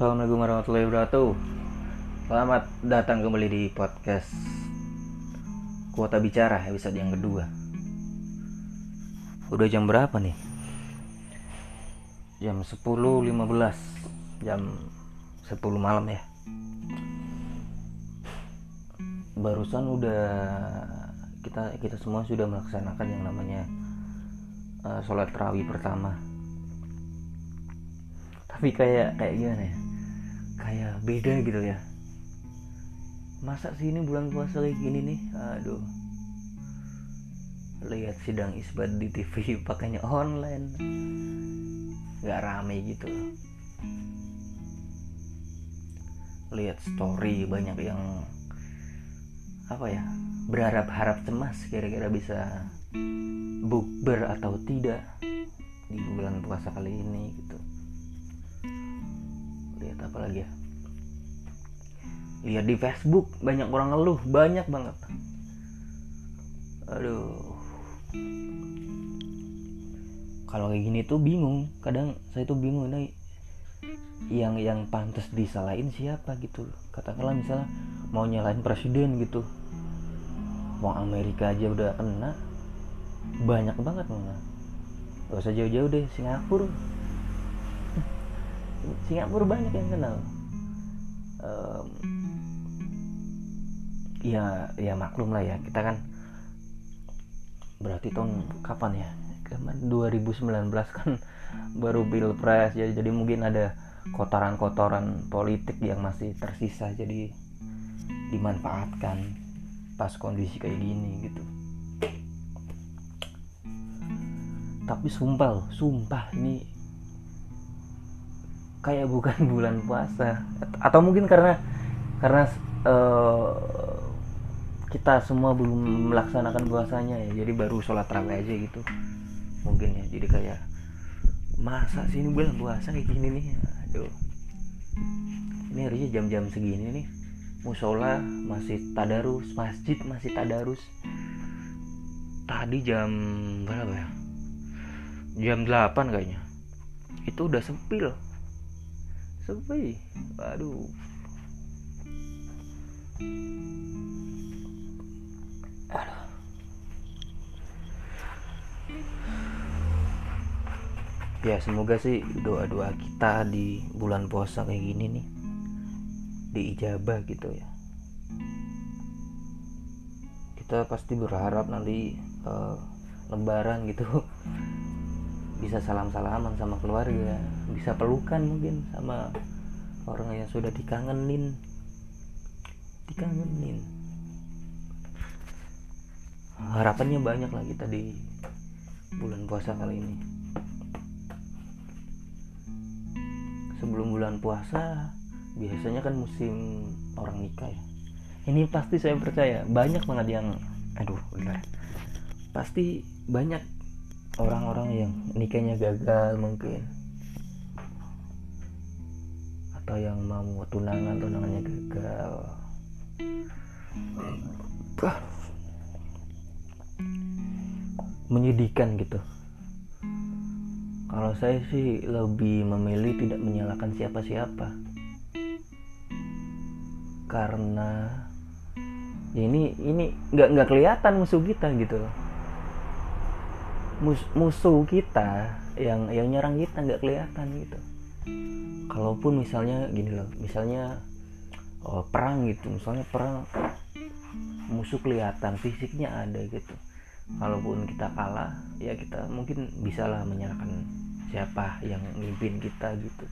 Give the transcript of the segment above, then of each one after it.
Assalamualaikum warahmatullahi wabarakatuh. Selamat datang kembali di podcast Kuota Bicara episode yang kedua. Udah jam berapa nih? Jam 10.15 Jam 10 malam ya. Barusan udah kita kita semua sudah melaksanakan yang namanya uh, sholat terawih pertama. Tapi kayak kayak gimana ya kayak beda gitu ya. Masa sih ini bulan puasa kayak gini nih? Aduh. Lihat sidang isbat di TV pakainya online. Nggak rame gitu. Lihat story banyak yang apa ya berharap-harap cemas kira-kira bisa bukber atau tidak di bulan puasa kali ini gitu. Lihat apa lagi ya lihat di Facebook banyak orang ngeluh banyak banget. Aduh. Kalau kayak gini tuh bingung kadang saya tuh bingung nih yang yang pantas disalahin siapa? gitu katakanlah misalnya mau nyalain presiden gitu. Wong Amerika aja udah kena banyak banget malah. Gak usah jauh-jauh deh Singapura. Singapura banyak yang kenal. Um, ya ya maklum lah ya. Kita kan berarti tahun kapan ya? Kapan? 2019 kan baru pilpres jadi jadi mungkin ada kotoran-kotoran politik yang masih tersisa. Jadi dimanfaatkan pas kondisi kayak gini gitu. Tapi sumpah sumpah ini kayak bukan bulan puasa. Atau mungkin karena karena uh, kita semua belum melaksanakan puasanya ya. Jadi baru sholat tarawih aja gitu. Mungkin ya. Jadi kayak masa sih ini bulan puasa kayak gini nih? Aduh. Ini harusnya jam-jam segini nih. Musola masih tadarus masjid masih tadarus. Tadi jam berapa ya? Jam 8 kayaknya. Itu udah sepi loh. Sepi. Aduh ya semoga sih doa-doa kita di bulan puasa kayak gini nih diijabah gitu ya. Kita pasti berharap nanti uh, lebaran gitu bisa salam-salaman sama keluarga bisa pelukan mungkin sama orang yang sudah dikangenin. Dikangenin. Harapannya banyak lah kita di bulan puasa kali ini sebelum bulan puasa biasanya kan musim orang nikah ya. Ini pasti saya percaya banyak banget yang aduh benar pasti banyak orang-orang yang nikahnya gagal mungkin. Atau yang mau tunangan tunangannya gagal. Menyedihkan gitu kalau saya sih lebih memilih tidak menyalahkan siapa-siapa. Karena ya ini ini nggak nggak kelihatan musuh kita gitu loh. Mus, musuh kita yang yang nyerang kita nggak kelihatan gitu. Kalaupun misalnya gini loh misalnya oh, perang gitu misalnya perang musuh kelihatan fisiknya ada gitu kalaupun kita kalah ya kita mungkin bisalah menyalahkan siapa yang mimpin kita gitu.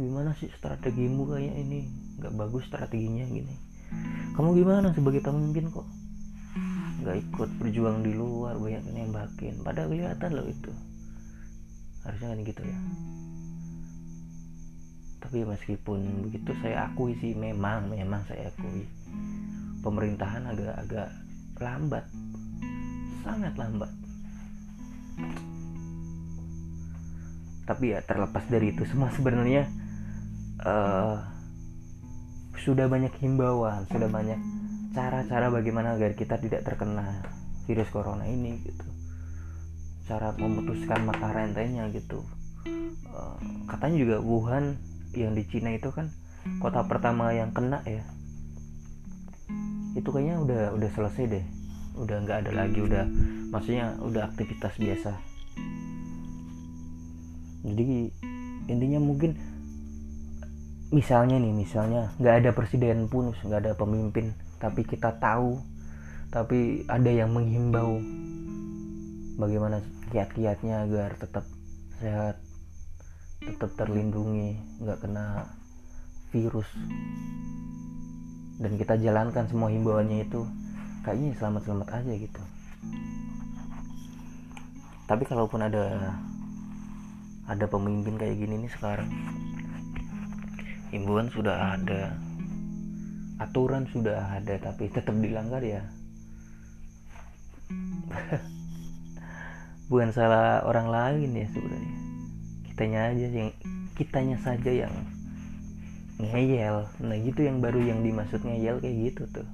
Gimana sih strategimu kayak ini? Nggak bagus strateginya gini. Kamu gimana sebagai pemimpin kok? Nggak ikut berjuang di luar banyak nembakin. Pada kelihatan loh itu. Harusnya kan gitu ya. Tapi meskipun begitu saya akui sih memang memang saya akui. Pemerintahan agak-agak lambat. Sangat lambat. Tapi ya terlepas dari itu semua sebenarnya uh, sudah banyak himbauan sudah banyak cara-cara bagaimana agar kita tidak terkena virus corona ini gitu. Cara memutuskan mata rantainya gitu. Uh, katanya juga Wuhan yang di Cina itu kan kota pertama yang kena ya itu kayaknya udah udah selesai deh. Udah nggak ada lagi udah maksudnya udah aktivitas biasa. Jadi intinya mungkin misalnya nih misalnya nggak ada presiden pun nggak ada pemimpin tapi kita tahu tapi ada yang menghimbau bagaimana kiat-kiatnya agar tetap sehat tetap terlindungi nggak kena virus dan kita jalankan semua himbauannya itu. Kayaknya selamat-selamat aja gitu. Tapi kalaupun ada ada pemimpin kayak gini nih sekarang himbauan sudah ada aturan sudah ada tapi tetap dilanggar ya. Bukan salah orang lain ya sebenarnya. Kitanya aja yang kitanya saja yang ngeyel. Nah gitu yang baru yang dimaksud ngeyel kayak gitu tuh.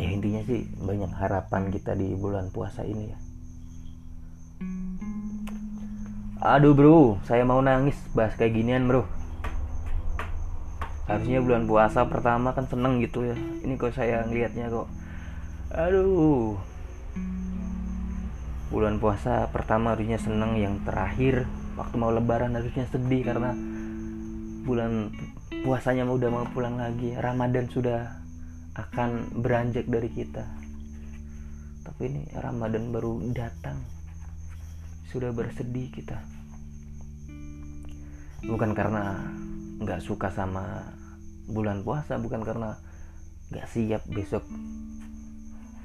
Ya intinya sih banyak harapan kita di bulan puasa ini ya. Aduh bro saya mau nangis bahas kayak ginian bro. Harusnya bulan puasa pertama kan seneng gitu ya. Ini kok saya ngelihatnya kok. Aduh. Bulan puasa pertama harusnya seneng yang terakhir waktu mau lebaran harusnya sedih karena bulan puasanya udah mau pulang lagi. Ramadan sudah akan beranjak dari kita. Tapi ini Ramadan baru datang. Sudah bersedih kita. Bukan karena nggak suka sama bulan puasa bukan karena nggak siap besok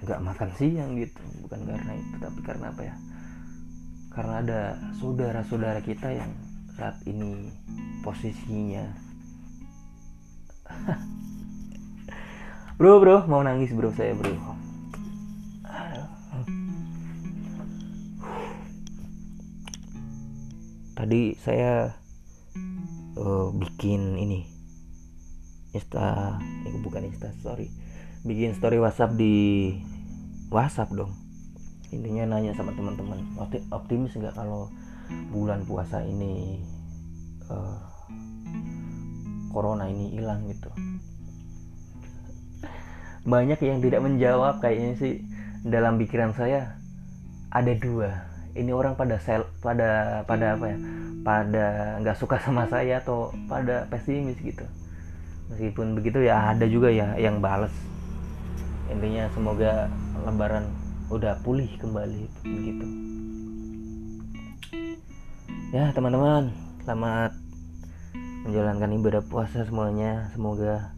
nggak makan siang gitu. Bukan karena itu tapi karena apa ya karena ada saudara-saudara kita yang saat ini posisinya. Bro bro mau nangis bro saya bro. Tadi saya uh, bikin ini. Insta eh, bukan insta sorry. Bikin story WhatsApp di WhatsApp dong intinya nanya sama teman-teman optimis nggak kalau bulan puasa ini uh, corona ini hilang? Gitu. Banyak yang tidak menjawab kayaknya sih dalam pikiran saya ada dua. Ini orang pada sel pada pada apa ya pada nggak suka sama saya atau pada pesimis gitu. Meskipun begitu ya ada juga ya yang bales. Intinya semoga lebaran udah pulih kembali begitu. Ya teman-teman selamat menjalankan ibadah puasa semuanya. Semoga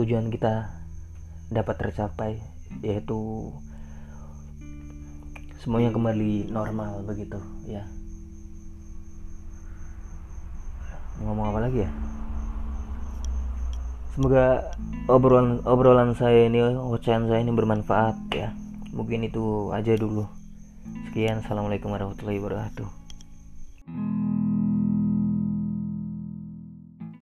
tujuan kita dapat tercapai yaitu semuanya kembali normal begitu ya. Ngomong apa lagi ya? Semoga obrolan obrolan saya ini ocehan saya ini bermanfaat ya mungkin itu aja dulu. Sekian assalamualaikum warahmatullahi wabarakatuh